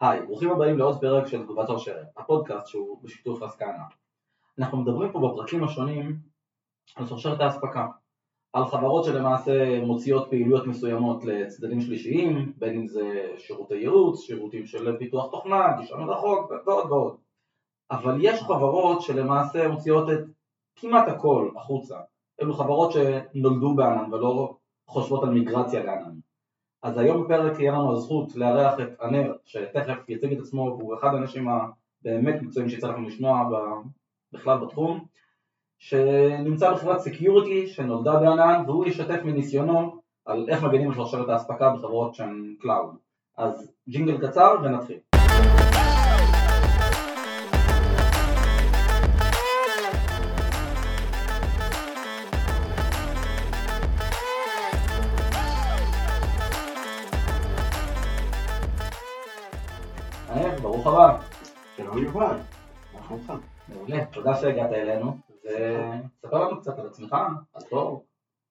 היי, ברוכים הבאים לעוד פרק של תגובת שרשרת, הפודקאסט שהוא בשיתוף אסקנה. אנחנו מדברים פה בפרקים השונים על שרשרת האספקה, על חברות שלמעשה מוציאות פעילויות מסוימות לצדדים שלישיים, בין אם זה שירותי ייעוץ, שירותים של פיתוח תוכנה, גישה מרחוק ועוד ועוד. אבל יש חברות שלמעשה מוציאות את כמעט הכל החוצה. אלו חברות שנולדו בענן ולא חושבות על מיגרציה לענן. אז היום בפרק יהיה לנו הזכות לארח את ענר, שתכף יציג את עצמו, והוא אחד האנשים הבאמת מקצועיים שיצא לכם לשמוע בכלל בתחום, שנמצא בחברת security שנולדה בענן, והוא ישתף מניסיונו על איך מגנים על שרשרת האספקה בחברות שהן cloud. אז ג'ינגל קצר ונתחיל. ברוך הבא. שלום יובל, מה שלומך? מעולה, תודה שהגעת אלינו, וספר לנו קצת על עצמך, על תור.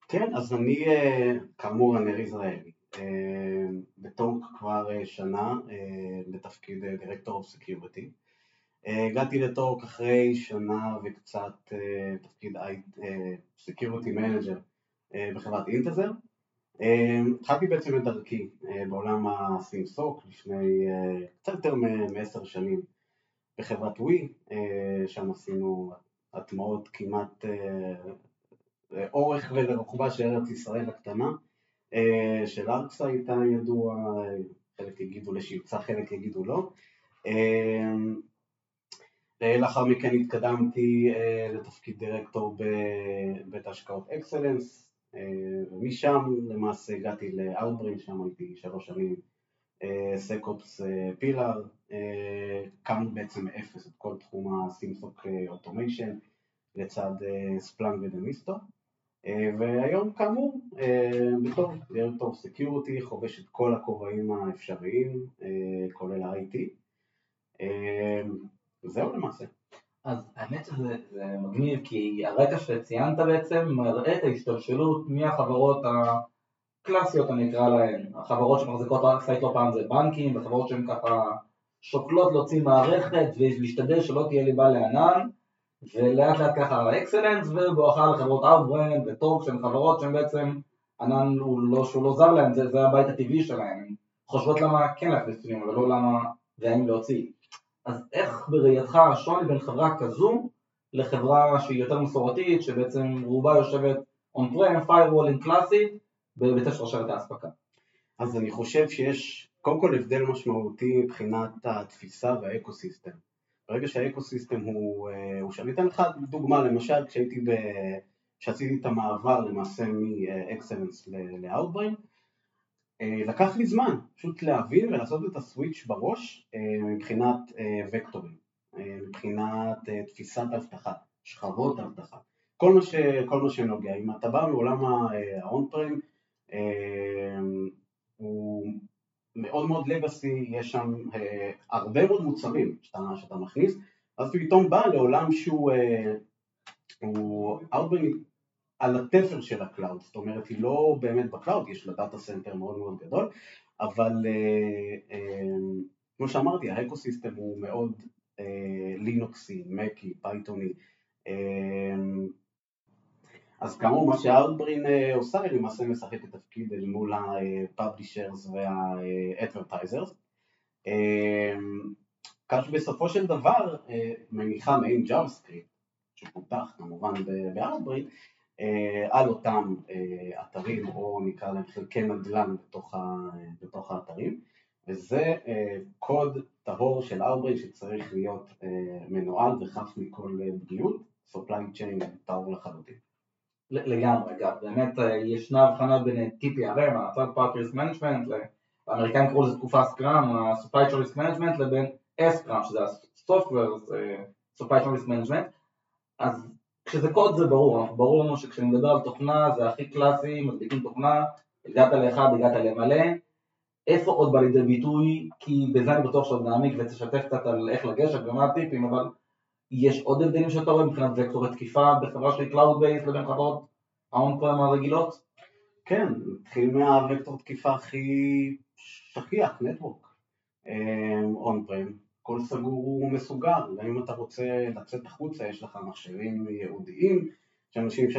כן, אז אני אה, כאמור ענר יזרעאלי, אה, ב Torq כבר אה, שנה בתפקיד Director of Security. הגעתי ל Torq אחרי שנה וקצת תפקיד Security Manager בחברת Intezer. התחלתי בעצם את דרכי בעולם הסימסוק לפני קצת יותר מעשר שנים בחברת ווי, שם עשינו הטמעות כמעט אורך ולרוחבה של ארץ ישראל הקטנה, של ארקסה הייתה ידוע, חלק יגידו לשבצה, חלק יגידו לא. לאחר מכן התקדמתי לתפקיד דירקטור בבית ההשקעות אקסלנס, ומשם למעשה הגעתי ל Outbrain, שם הייתי שלוש שנים SecOps Leader, קמנו בעצם מאפס את כל תחום ה SIEM, SOC, automation לצד Splunk ו Demisto, והיום כאמור בתור Director Security חובש את כל הכובעים האפשריים, כולל ה-IT, וזהו למעשה. אז האמת שזה מגניב כי הרקע שציינת בעצם מראה את ההשתלשלות מהחברות הקלאסיות אני אקרא להן, החברות שמחזיקות רק סייט לא פעם זה בנקים וחברות שהן ככה שוקלות להוציא מערכת ולהשתדל שלא תהיה ליבה לענן ולאט לאט ככה אקסלנס ובואכה לחברות אאוטברנד וטורק שהן חברות שהן בעצם ענן הוא לא, שהוא לא זר להן, זה, זה הבית הטבעי שלהן, חושבות למה כן להכניס פנימה ולא למה והאם להוציא אז איך בראייתך השוני בין חברה כזו לחברה שהיא יותר מסורתית, שבעצם רובה יושבת on-prem, firewalling קלאסית, בהיבטי שרשרת האספקה? אז אני חושב שיש קודם כל הבדל משמעותי מבחינת התפיסה והאקוסיסטם. ברגע שהאקוסיסטם הוא, אה, הוא שאני אתן לך דוגמה, למשל כשהייתי ב... כשעשיתי את המעבר למעשה לאוטבריין, אה, לקח לי זמן פשוט להבין ולעשות את הסוויץ' בראש אה, מבחינת אה, וקטורים, מבחינת תפיסת אבטחה, שכבות אבטחה, כל מה, ש, כל מה שנוגע. אם אתה בא מעולם ההון פריים הוא מאוד מאוד לגאסי, יש שם הרבה מאוד מוצרים שאתה, שאתה מכניס, אז פתאום בא לעולם שהוא Outbrain על התפר של ה cloud, זאת אומרת היא לא באמת ב cloud, יש לה data center מאוד מאוד גדול, אבל אה, אה, כמו שאמרתי ה ecosystem הוא מאוד אה, לינוקסי, מקי, פייתוני, אז כאמור מה שאאוטברין עושה היא למעשה משחקת תפקיד אל מול ה-publishers וה-advertisers כך שבסופו של דבר מניחה מעין JavaScript שפותח כמובן באאוטברין אה, על אותם אה, אתרים או נקרא להם חלקי נדל"ן בתוך, ה, בתוך האתרים. וזה אה, קוד טהור של Outbreak שצריך להיות מנוהל וחף מכל פגיעות, supply chain טהור לחלוטין. לגמרי, אגב, באמת ישנה הבחנה בין TPRM, Party Risk Management, האמריקאים קראו לזה תקופה סקראם, ה-Supply Chain Management, לבין S-Scrum, שזה ה-Software Supply Chain Management, אז כשזה קוד זה ברור, ברור לנו שכשאני מדבר על תוכנה זה הכי קלאסי, מדליקים תוכנה, הגעת לאחד, הגעת למלא, איפה עוד בא לידי ביטוי, כי בזה אני בטוח שעוד נעמיק ותשתף קצת על איך לגשת ומה הטיפים, אבל יש עוד הבדלים שאתה רואה מבחינת וקטורי תקיפה בחברה שהיא Cloud Base לבין חברות ההון פריים הרגילות? כן, נתחיל מהווקטור תקיפה הכי שכיח, נטוורק. און פרם, הכל סגור הוא מסוגר, גם אם אתה רוצה לצאת החוצה יש לך מחשבים ייעודיים, יש אנשים ש...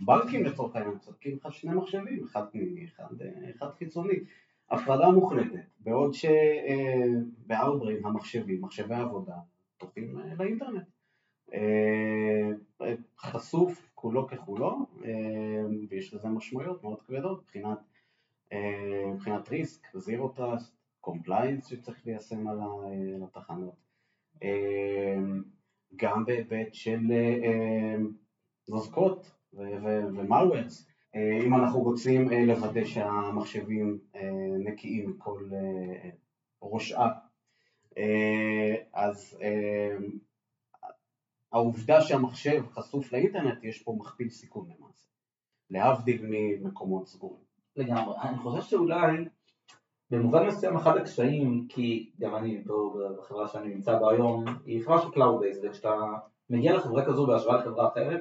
בנקים לצורך העניין מספקים לך שני מחשבים, אחד פנימי, אחד, אחד חיצוני, הפרדה מוחלטת, בעוד שבאאוטבריין המחשבים, מחשבי עבודה, פתוחים לאינטרנט. חשוף כולו ככולו, ויש לזה משמעויות מאוד כבדות מבחינת, מבחינת risk, zero trust, compliance שצריך ליישם על התחנות, גם בהיבט של נוזקות ו malwares, אם אנחנו רוצים לוודא שהמחשבים נקיים מכל רעשה, אז העובדה שהמחשב חשוף לאינטרנט, יש פה מכפיל סיכון למעשה, להבדיל ממקומות סגורים. לגמרי, אני חושב שאולי במובן מסוים אחד הקשיים, כי גם אני בחברה שאני נמצא בה היום, היא חברה של Cloud Base, וכשאתה מגיע לחברה כזו בהשוואה לחברה אחרת,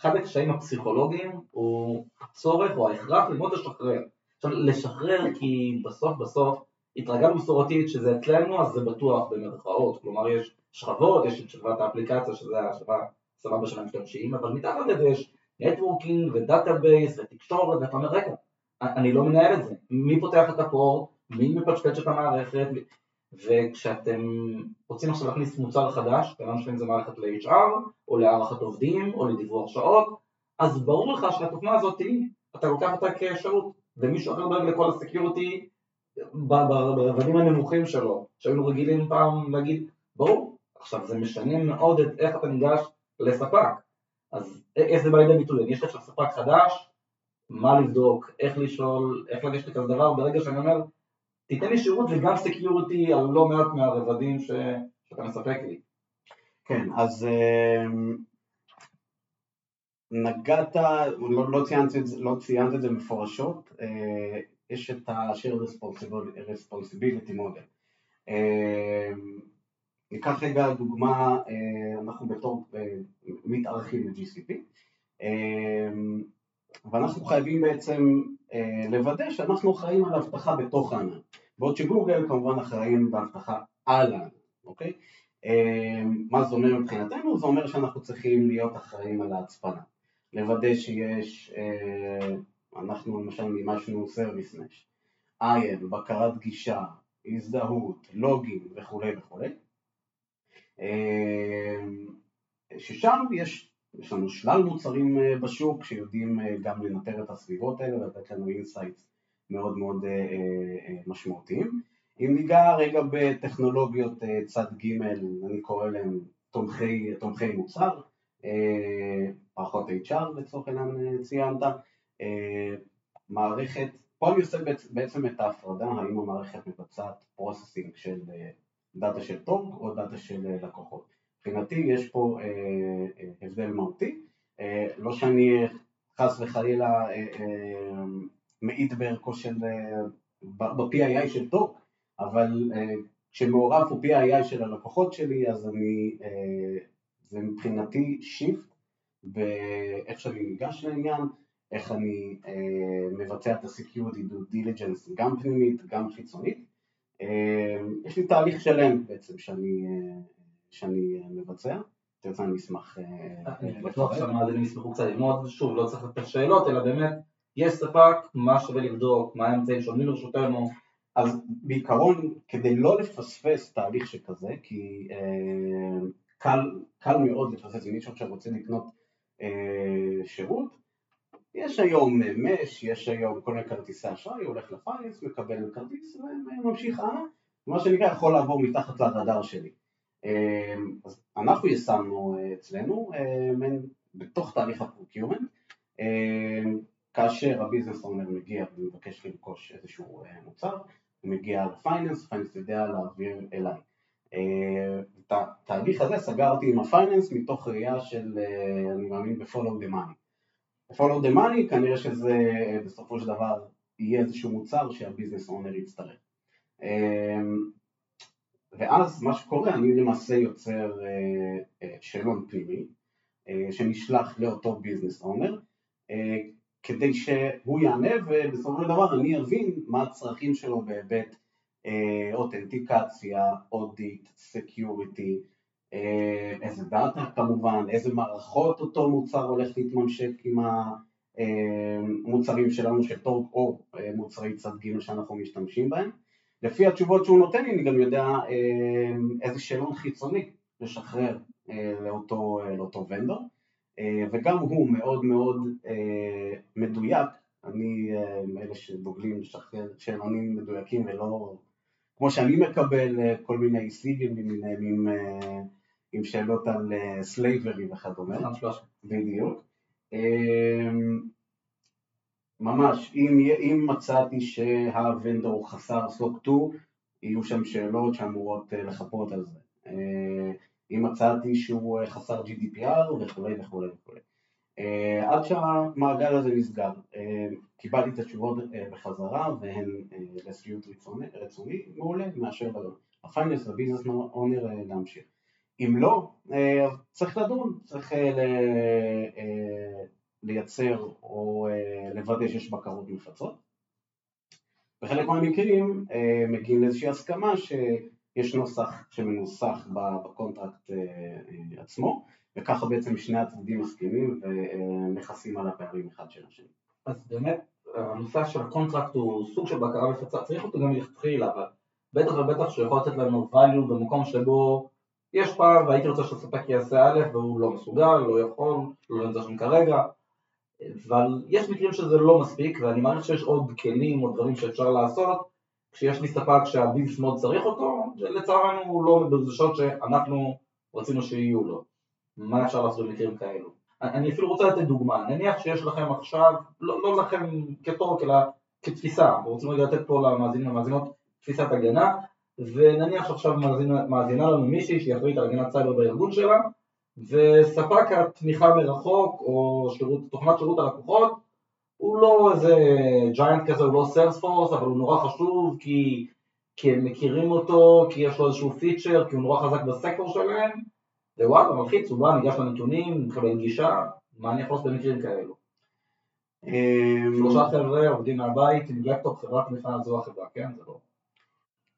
אחד הקשיים הפסיכולוגיים הוא הצורך או ההכרח ללמוד לשחרר. עכשיו לשחרר כי בסוף בסוף התרגלנו מסורתית שזה אצלנו אז זה בטוח במרכאות, כלומר יש שכבות, יש את שכבת האפליקציה שזה השכבה סבבה של המשתמשים, אבל מתחת לזה יש networking ו database ותקשורת ואתה אומר רגע, אני לא מנהל את זה, מי פותח את ה port, מי מפצ'פץ' את המערכת? וכשאתם רוצים עכשיו להכניס מוצר חדש, לא משנה אם זה מערכת ל-HR או להערכת עובדים או לדיווח שעות, אז ברור לך שהתוכנה הזאת, אתה לוקח אותה כשירות ומישהו אחר דואג לכל ה security ברבדים הנמוכים שלו, שהיינו רגילים פעם להגיד, ברור, עכשיו זה משנה מאוד את איך אתה ניגש לספק, אז איך זה בא לידי ביטוי, אני יש לך ספק חדש, מה לבדוק, איך לשאול, איך לגשת לכזה דבר, ברגע שאני אומר, תיתן לי שירות וגם security על לא מעט מהרבדים. שאתה מספק לי. כן, אז אמ, נגעת, לא, לא, ציינת, לא ציינת את זה מפורשות, אה, יש את ה-shared responsibility model. ניקח רגע דוגמה, אה, אנחנו בתור אה, מתארחים ב-GCP, אמ, ואנחנו חייבים בעצם לוודא שאנחנו אחראים על אבטחה בתוך הענן, בעוד שגוגל כמובן אחראים באבטחה על הענן, אוקיי? מה זה אומר מבחינתנו? זה אומר שאנחנו צריכים להיות אחראים על ההצפנה, לוודא שיש, אנחנו למשל מימשנו service mesh, IAM, בקרת גישה, הזדהות, לוגים וכולי וכולי, ששם יש, יש לנו שלל מוצרים אה, בשוק שיודעים אה, גם לנטר את הסביבות האלה ולתת לנו insights מאוד מאוד אה, משמעותיים. אם ניגע רגע בטכנולוגיות צד ג', אני קורא להם תומכי, תומכי מוצר, מערכות HR לצורך העניין ציינת, מערכת, פה אני עושה בעצם את ההפרדה, האם המערכת מבצעת processing של דאטה של טורק או דאטה של אה, לקוחות. מבחינתי יש פה אה, אה, הבדל מהותי, אה, לא שאני חס וחלילה אה, אה, מעיד בערכו של, אה, ב-PII של טורק, אבל אה, כשמעורב פה PII של הלקוחות שלי אז אני, אה, זה מבחינתי שיפט באיך שאני ניגש לעניין, איך אני אה, מבצע את ה-Security Due Diligence גם פנימית, גם חיצונית, יש לי תהליך שלם בעצם שאני, אה, שאני אה, מבצע, תרצה אני אשמח... אה, אני בטוח שהמאזינים ישמחו קצת ללמוד, שוב לא צריך לתת שאלות אלא באמת יש ספק, מה שווה לבדוק, מה האמצעים שעומדים לרשותנו אז בעיקרון כדי לא לפספס תהליך שכזה, כי אה, קל, קל מאוד לפספס, אם מישהו עכשיו רוצה לקנות אה, שירות, יש היום מש, יש היום כל מיני כרטיסי אשראי, הולך ל finance, מקבל כרטיס וממשיך הלאה, מה שנקרא יכול לעבור מתחת לרדאר שלי. אמ, אז אנחנו יישמנו אה, אצלנו אה, בתוך תהליך ה procurement, כאשר ה business owner מגיע ומבקש לרכוש איזשהו אה, מוצר, הוא מגיע ל finance, finance יודע להעביר אליי. את התהליך הזה סגרתי עם ה finance מתוך ראייה של, אני מאמין ב-follow the money. follow the money, כנראה שזה בסופו של דבר יהיה איזשהו מוצר שה business owner יצטרך. ואז מה שקורה, אני למעשה יוצר אה, אה, שאלון פנימי אה, שנשלח לאותו business owner כדי שהוא יענה ובסופו של דבר אני אבין מה הצרכים שלו בהיבט אה, אותנטיקציה, audit, security, אה, איזה דאטה כמובן, איזה מערכות אותו מוצר הולך להתממשק עם המוצרים שלנו של טורק או מוצרי צד ג' שאנחנו משתמשים בהם. לפי התשובות שהוא נותן לי אני גם יודע איזה שאלון חיצוני לשחרר לאותו, לאותו vendor. וגם הוא מאוד מאוד מדויק, אני מאלה שדוגלים לשחרר שאלונים מדויקים ולא כמו שאני מקבל כל מיני SIGים למיניהם עם, עם שאלות על slavery וכדומה, בדיוק. ממש, אם, אם מצאתי שה vendor חסר SOC 2, יהיו שם שאלות שאמורות לחפות על זה. אם מצאתי שהוא חסר GDPR וכולי וכולי וכולי. עד שהמעגל הזה נסגר, קיבלתי את התשובות בחזרה והן לשביעות רצוני, מעולה, מאשר הפייננס והביזנס אונר להמשיך. אם לא, צריך לדון, צריך לייצר או לוודא שיש בקרות מפצות. בחלק מהמקרים מגיעים לאיזושהי הסכמה שיש נוסח שמנוסח ב contract עצמו, וככה בעצם שני הצדדים מסכימים ומכסים על הפערים אחד של השני. אז באמת הנושא של ה contract הוא סוג של בקרה מפצה, צריך אותו גם מלכתחילה, אבל בטח ובטח שהוא יכול לתת לנו value במקום שבו יש פעם והייתי רוצה שהספק יעשה א' והוא לא מסוגל, לא יכול, לא נמצא שם כרגע, אבל יש מקרים שזה לא מספיק ואני מעריך שיש עוד כלים או דברים שאפשר לעשות כשיש לי ספק שה business מאוד צריך אותו, לצערנו לא בדרישות שאנחנו רצינו שיהיו לו. מה אפשר לעשות במקרים כאלו? אני אפילו רוצה לתת דוגמה, נניח שיש לכם עכשיו, לא, לא לכם כתורק אלא כתפיסה, אנחנו רוצים רגע לתת פה למאזינים ומאזינות תפיסת הגנה, ונניח שעכשיו מאזינה, מאזינה לנו מישהי שהיא אחראית על הגנת סייבר בארגון שלה, וספק התמיכה מרחוק או שירות, תוכנת שירות הלקוחות הוא לא איזה giant כזה, הוא לא סיילספורס, אבל הוא נורא חשוב כי, כי הם מכירים אותו, כי יש לו איזשהו feature, כי הוא נורא חזק בסקטור שלהם, ווואלה, מלחיץ, הוא בא, ניגש לנתונים, מקבל גישה, מה אני יכול לעשות במקרים כאלו? אמ, שלושה חבר'ה עובדים מהבית עם לפטופ, חברת תמיכה זו החברה, כן? זה לא...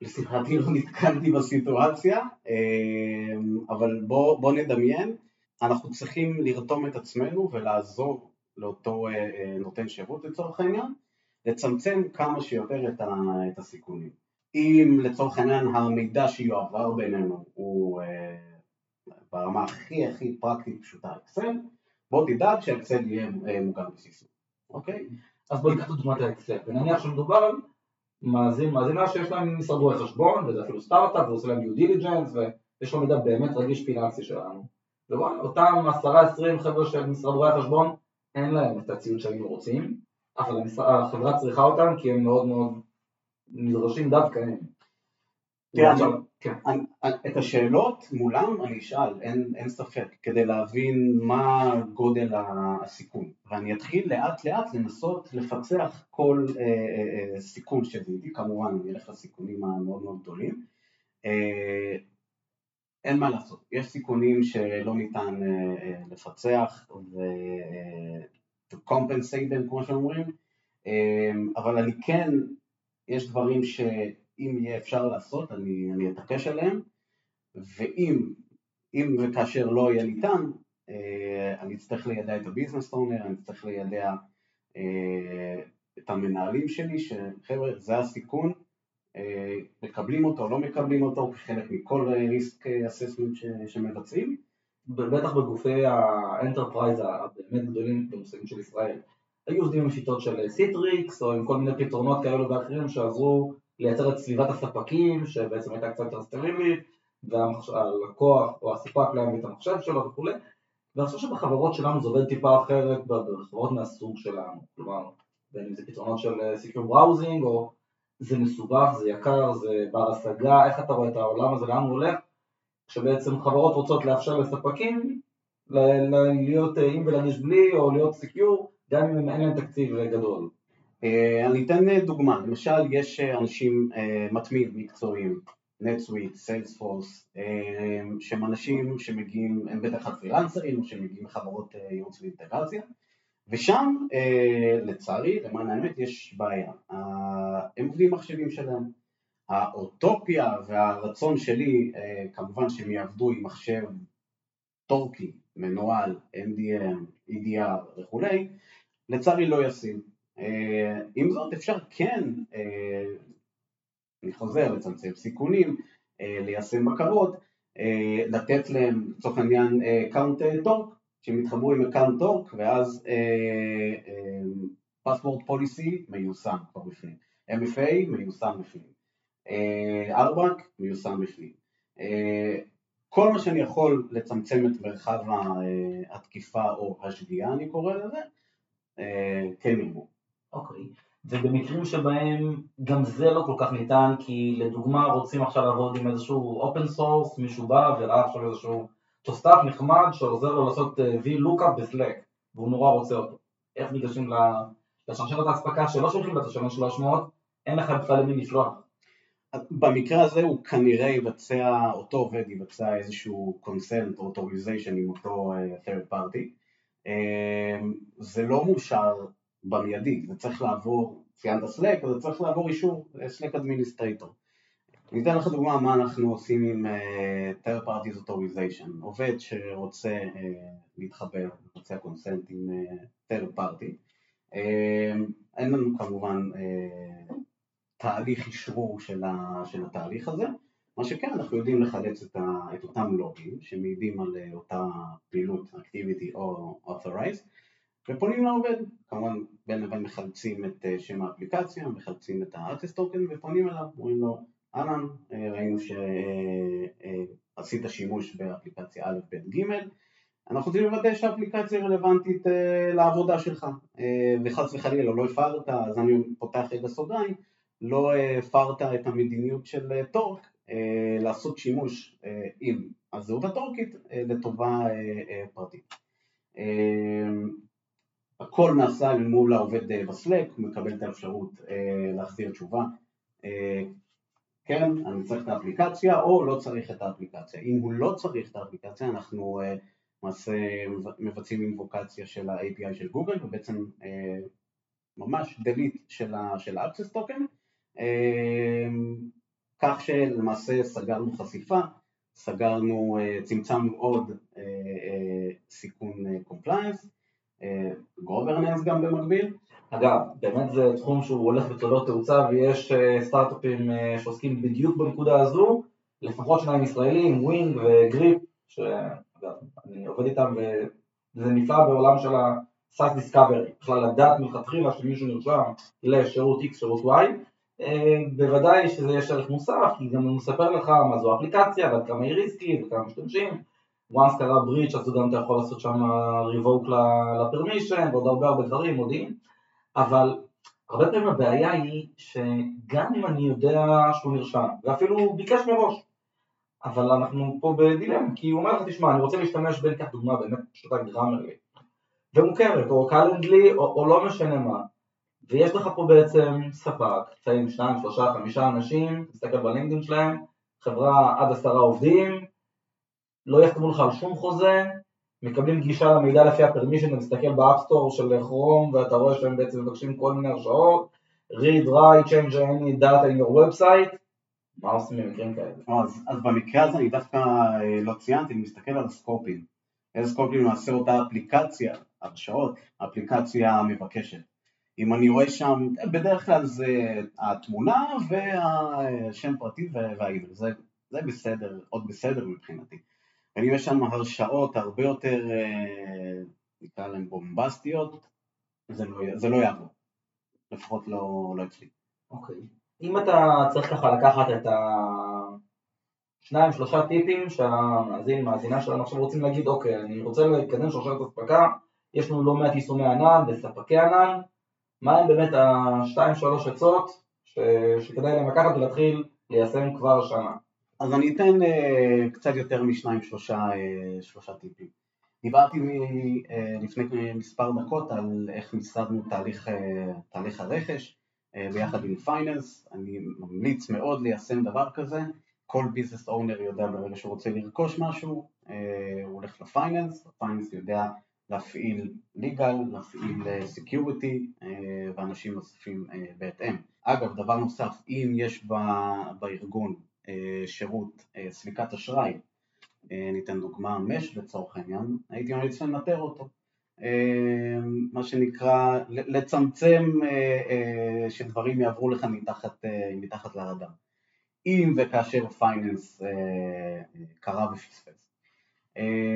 לשמחתי לא נתקלתי בסיטואציה, אמ, אבל בוא, בוא נדמיין, אנחנו צריכים לרתום את עצמנו ולעזור לאותו אה, אה, נותן שירות לצורך העניין, לצמצם כמה שיותר את, ה, את הסיכונים. אם לצורך העניין המידע שיועבר בינינו הוא אה, ברמה הכי הכי פרקטית פשוטה אקסל, בוא תדאג שהאקסל יהיה מוגן בסיסמה, אוקיי? אז בוא ניקח את דוגמת האקסל, ונניח שמדובר על מאזין, מאזינה שיש להם משרד רואי חשבון, וזה אפילו סטארט-אפ, ועושה להם due diligence, ויש לו מידע באמת רגיש פיננסי שלנו. ווואלה, אותם עשרה עשרים חבר'ה של משרד רואי החשבון, אין להם את הציוד שהיינו רוצים, אבל החברה צריכה אותם כי הם מאוד מאוד נדרשים דווקא הם. תראה, כן. את השאלות מולם אני אשאל, אין, אין ספק, כדי להבין מה גודל הסיכון. ואני אתחיל לאט לאט לנסות לפצח כל אה, אה, אה, סיכון שזיהיתי, כמובן אני אלך לסיכונים המאוד מאוד גדולים. אה, אין מה לעשות, יש סיכונים שלא ניתן אה, אה, לפצח ו... אה, compensate them כמו שאומרים, אבל אני כן, יש דברים ש... אם יהיה אפשר לעשות, אני, אני אתעקש עליהם, ואם אם וכאשר לא יהיה ניתן, אני אצטרך לידע את הביזנס אונר, אני אצטרך לידע את המנהלים שלי, שחבר'ה, זה הסיכון, מקבלים אותו או לא מקבלים אותו כחלק מכל risk assessment שמבצעים. בטח בגופי ה enterprise הבאמת גדולים במושגים של ישראל. היו עובדים עם שיטות של סיטריקס או עם כל מיני פתרונות כאלו ואחרים שעזרו לייצר את סביבת הספקים, שבעצם הייתה קצת יותר סטרילית, והלקוח או הספק לא יביא את המחשב שלו וכולי, ואני חושב שבחברות שלנו זה עובד טיפה אחרת בחברות מהסוג שלנו, כלומר, בין אם זה פתרונות של Secure Browsing, או זה מסובך, זה יקר, זה בר השגה, איך אתה רואה את העולם הזה, לאן הוא הולך, כשבעצם חברות רוצות לאפשר לספקים להיות עם ולהגיש בלי, או להיות Secure, גם אם אין להם תקציב גדול. אה, אני אתן אה, דוגמה, למשל יש אה, אנשים מטמיעים מקצועיים, NetSuite, Salesforce, שהם אנשים שמגיעים, הם בדרך כלל פרילנסרים, שמגיעים מחברות ייעוץ ואינטגרציה, ושם לצערי, למען האמת, יש בעיה, הם עובדים מחשבים שלהם, האוטופיה והרצון שלי, אה, כמובן שהם יעבדו עם מחשב טורקי, מנוהל, MDM, EDR וכולי, לצערי לא ישים. אה, עם זאת אפשר כן, אה, אני חוזר, לצמצם סיכונים, ליישם בקרות, לתת להם לצורך העניין account work, שהם יתחברו עם account work ואז password policy מיושם כבר בפנים, MFA מיושם בפנים. RBAC מיושם בפנים. אה, כל מה שאני יכול לצמצם את מרחב אה, התקיפה או השגיאה, אני קורא לזה, אה, כן ירבו. אוקיי, ובמקרים שבהם גם זה לא כל כך ניתן, כי לדוגמה רוצים עכשיו לעבוד עם איזשהו open source, מישהו בא וראה עכשיו איזשהו תוסף נחמד שעוזר לו לעשות V-Lookup בסלק, והוא נורא רוצה אותו. איך ניגשים לשרשרת האספקה שלא שולחים השמן 300, אין לך בכלל למי לשלוח. במקרה הזה הוא כנראה יבצע, אותו עובד יבצע איזשהו consent או authorization עם אותו uh, third party. Uh, זה לא מאושר במיידי, זה צריך לעבור, ציינת Slack, זה צריך לעבור אישור Slack Administrator. אני אתן לך דוגמה מה אנחנו עושים עם third party authorization. עובד שרוצה להתחבר, רוצה consent עם third party. אין לנו כמובן תהליך אישרור של, ה, של התהליך הזה, מה שכן אנחנו יודעים לחלץ את, ה, את אותם לוגים שמעידים על אה, אותה פעילות, activity או authorized ופונים לעובד, כמובן בין לבין מחלצים את אה, שם האפליקציה, מחלצים את ה-access token ופונים אליו, אומרים לו אהלן, אה, ראינו שעשית שימוש באפליקציה א', ב', ג', אנחנו רוצים לוודא שהאפליקציה רלוונטית לעבודה שלך. וחס וחלילה לא הפרת, אז אני פותח רגע סוגריים לא הפרת את המדיניות של אה, טורק אה, לעשות שימוש אה, עם הזהות הטורקית לטובה פרטית. הכל נעשה מול העובד בסלק, הוא מקבל את האפשרות להחזיר תשובה, כן, אני צריך את האפליקציה או לא צריך את האפליקציה. אם הוא לא צריך את האפליקציה, אנחנו למעשה מבצעים אינבוקציה של ה-API של גוגל ובעצם ממש delete של ה-access token כך שלמעשה סגרנו חשיפה, סגרנו, אה, צמצמנו עוד אה, אה, סיכון compliance, governance גם במקביל. אגב, באמת זה תחום שהוא הולך וצובר תאוצה ויש סטארט-אפים שעוסקים בדיוק בנקודה הזו, לפחות שניים ישראלים, Wing ו Grip, שאני עובד איתם וזה נפלא בעולם של ה-SaaS Discovery, בכלל לדעת מלכתחילה שמישהו נרשם לשירות X, שירות Y, בוודאי שזה יש ערך מוסף, כי גם הוא מספר לך מה זו האפליקציה ועד כמה היא ריסקית וכמה משתמשים. once קרה בריץ' אז גם אתה יכול לעשות שם revoke לפרמישן ועוד הרבה הרבה דברים, מודיעים, אבל הרבה פעמים הבעיה היא שגם אם אני יודע שהוא נרשם, ואפילו הוא ביקש מראש, אבל אנחנו פה בדילמה, כי הוא אומר לך, תשמע, אני רוצה להשתמש בין כך דוגמה באמת פשוטה גרמרלי, ומוכרת, או קלנדלי, או, או לא משנה מה, ויש לך פה בעצם ספק, לפעמים שניים, שלושה, חמישה אנשים, תסתכל בלינקדאין שלהם, חברה עד עשרה עובדים, לא יחתמו לך על שום חוזה, מקבלים גישה למידע לפי ה permission, אתה מסתכל ב app store של Chrome ואתה רואה שהם בעצם מבקשים כל מיני הרשאות, read, write, change any data in your website, מה עושים במקרים כאלה? אז, אז במקרה הזה אני דווקא אה, לא ציינתי, אני מסתכל על הסקופים. איזה סקופים למעשה אותה אפליקציה, הרשאות, האפליקציה מבקשת. אם אני רואה שם, בדרך כלל זה התמונה והשם פרטי והאימייל, זה, זה בסדר, עוד בסדר מבחינתי. ואם יש שם הרשאות הרבה יותר, אה, נקרא להן בומבסטיות, זה לא, זה לא יעבור, לפחות לא, לא אצלי. אוקיי. אם אתה צריך ככה לקחת את השניים שלושה טיפים שהמאזין, מאזינה שלנו עכשיו רוצים להגיד, אוקיי, אני רוצה לקדם שרשרת אספקה, יש לנו לא מעט יישומי ענן וספקי ענן, מה הם באמת השתיים שלוש עצות ש... שכדאי להם לקחת ולהתחיל ליישם כבר השנה? אז אני אתן אה, קצת יותר משניים שלושה, אה, שלושה טיפים. דיברתי מ, אה, לפני מספר דקות על איך מיסדנו תהליך, אה, תהליך הרכש uh, ביחד עם finance, אני ממליץ מאוד ליישם דבר כזה, כל business owner יודע ברגע שהוא רוצה לרכוש משהו, אה, הוא הולך ל finance, ה finance יודע להפעיל legal, להפעיל אה, security אה, ואנשים נוספים אה, בהתאם. אגב, דבר נוסף, אם יש בארגון שירות סליקת אשראי, ניתן דוגמה מש לצורך העניין, הייתי ממליץ לנטר אותו. מה שנקרא, לצמצם שדברים יעברו לך מתחת, מתחת לרדאר. אם וכאשר פייננס קרה ופספס.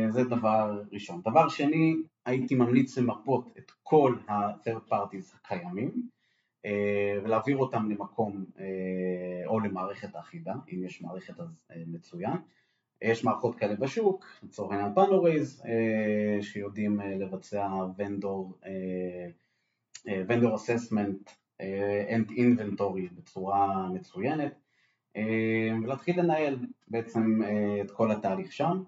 זה דבר ראשון. דבר שני, הייתי ממליץ למפות את כל ה-third parties הקיימים ולהעביר אותם למקום או למערכת אחידה, אם יש מערכת אז מצוין. יש מערכות כאלה בשוק, לצורך העניין פאנוריז, שיודעים לבצע vendor, vendor assessment and inventory בצורה מצוינת ולהתחיל לנהל בעצם את כל התהליך שם,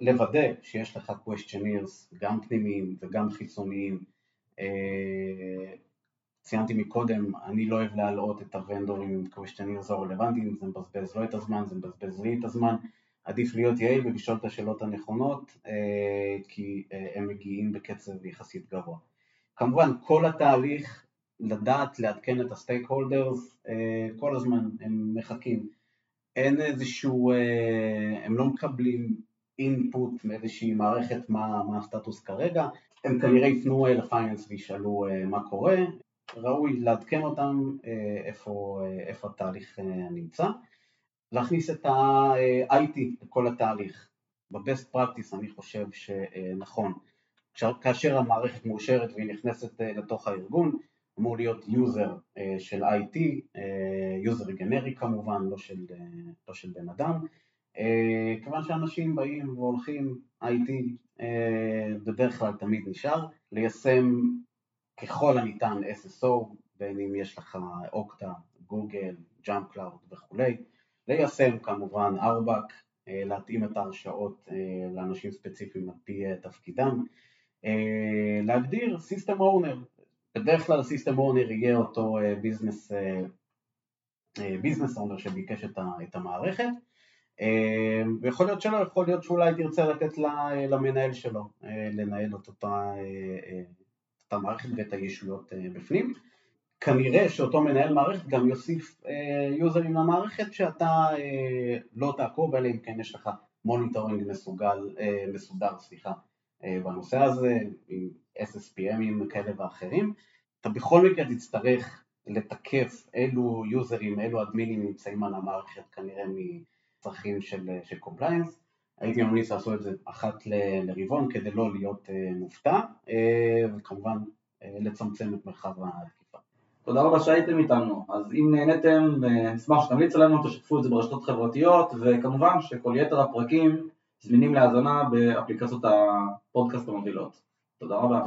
לוודא שיש לך questionnaires גם פנימיים וגם חיצוניים. ציינתי מקודם, אני לא אוהב להלאות את הוונדורים עם questionnaires הרלוונטיים, זה מבזבז לא את הזמן, זה מבזבז לי את הזמן, עדיף להיות יעיל ולשאול את השאלות הנכונות כי הם מגיעים בקצב יחסית גבוה. כמובן כל התהליך לדעת לעדכן את הסטייק הולדרס כל הזמן, הם מחכים, אין איזשהו, הם לא מקבלים אינפוט מאיזושהי מערכת מה, מה הסטטוס כרגע, הם כנראה יפנו לפייננס וישאלו מה קורה, ראוי לעדכן אותם איפה, איפה התהליך נמצא, להכניס את ה-IT לכל התהליך, ב-best practice אני חושב שנכון, כאשר המערכת מאושרת והיא נכנסת לתוך הארגון, אמור להיות user של IT, user גנרי כמובן, לא של, לא של בן אדם, כיוון שאנשים באים והולכים, IT בדרך כלל תמיד נשאר, ליישם ככל הניתן SSO, בין אם יש לך Okta, Google, JumpCloud וכולי, ליישם כמובן RBAC, להתאים את ההרשאות לאנשים ספציפיים על פי תפקידם, להגדיר System Owner, בדרך כלל System Owner יהיה אותו ביזנס, ביזנס אונר שביקש את המערכת, ויכול להיות שלא, יכול להיות שאולי תרצה לתת למנהל שלו לנהל את אותה המערכת ואת הישויות בפנים. כנראה שאותו מנהל מערכת גם יוסיף יוזרים למערכת שאתה לא תעקוב, אלא אם כן יש לך monitoring מסוגל, מסודר, סליחה, בנושא הזה, עם SSPMים כאלה ואחרים. אתה בכל מקרה תצטרך לתקף אילו יוזרים, אילו אדמינים נמצאים על המערכת כנראה מצרכים של compliance. הייתי ממליץ לעשות את זה אחת לרבעון כדי לא להיות מופתע, וכמובן לצמצם את מרחב התקיפה. תודה רבה שהייתם איתנו, אז אם נהניתם, נשמח שתמליצו לנו, תשתפו את זה ברשתות חברתיות, וכמובן שכל יתר הפרקים זמינים להאזנה באפליקציות הפודקאסט המובילות. תודה רבה.